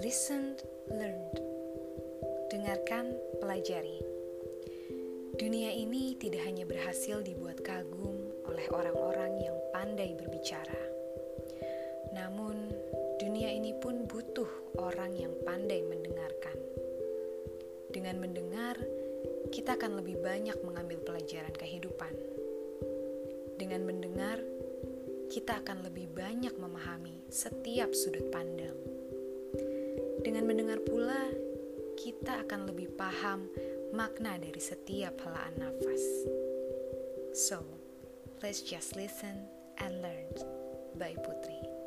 Listen, learn. Dengarkan, pelajari. Dunia ini tidak hanya berhasil dibuat kagum oleh orang-orang yang pandai berbicara. Namun, dunia ini pun butuh orang yang pandai mendengarkan. Dengan mendengar, kita akan lebih banyak mengambil pelajaran kehidupan. Dengan mendengar, kita akan lebih banyak memahami setiap sudut pandang. Dengan mendengar pula, kita akan lebih paham makna dari setiap helaan nafas. So, let's just listen and learn by Putri.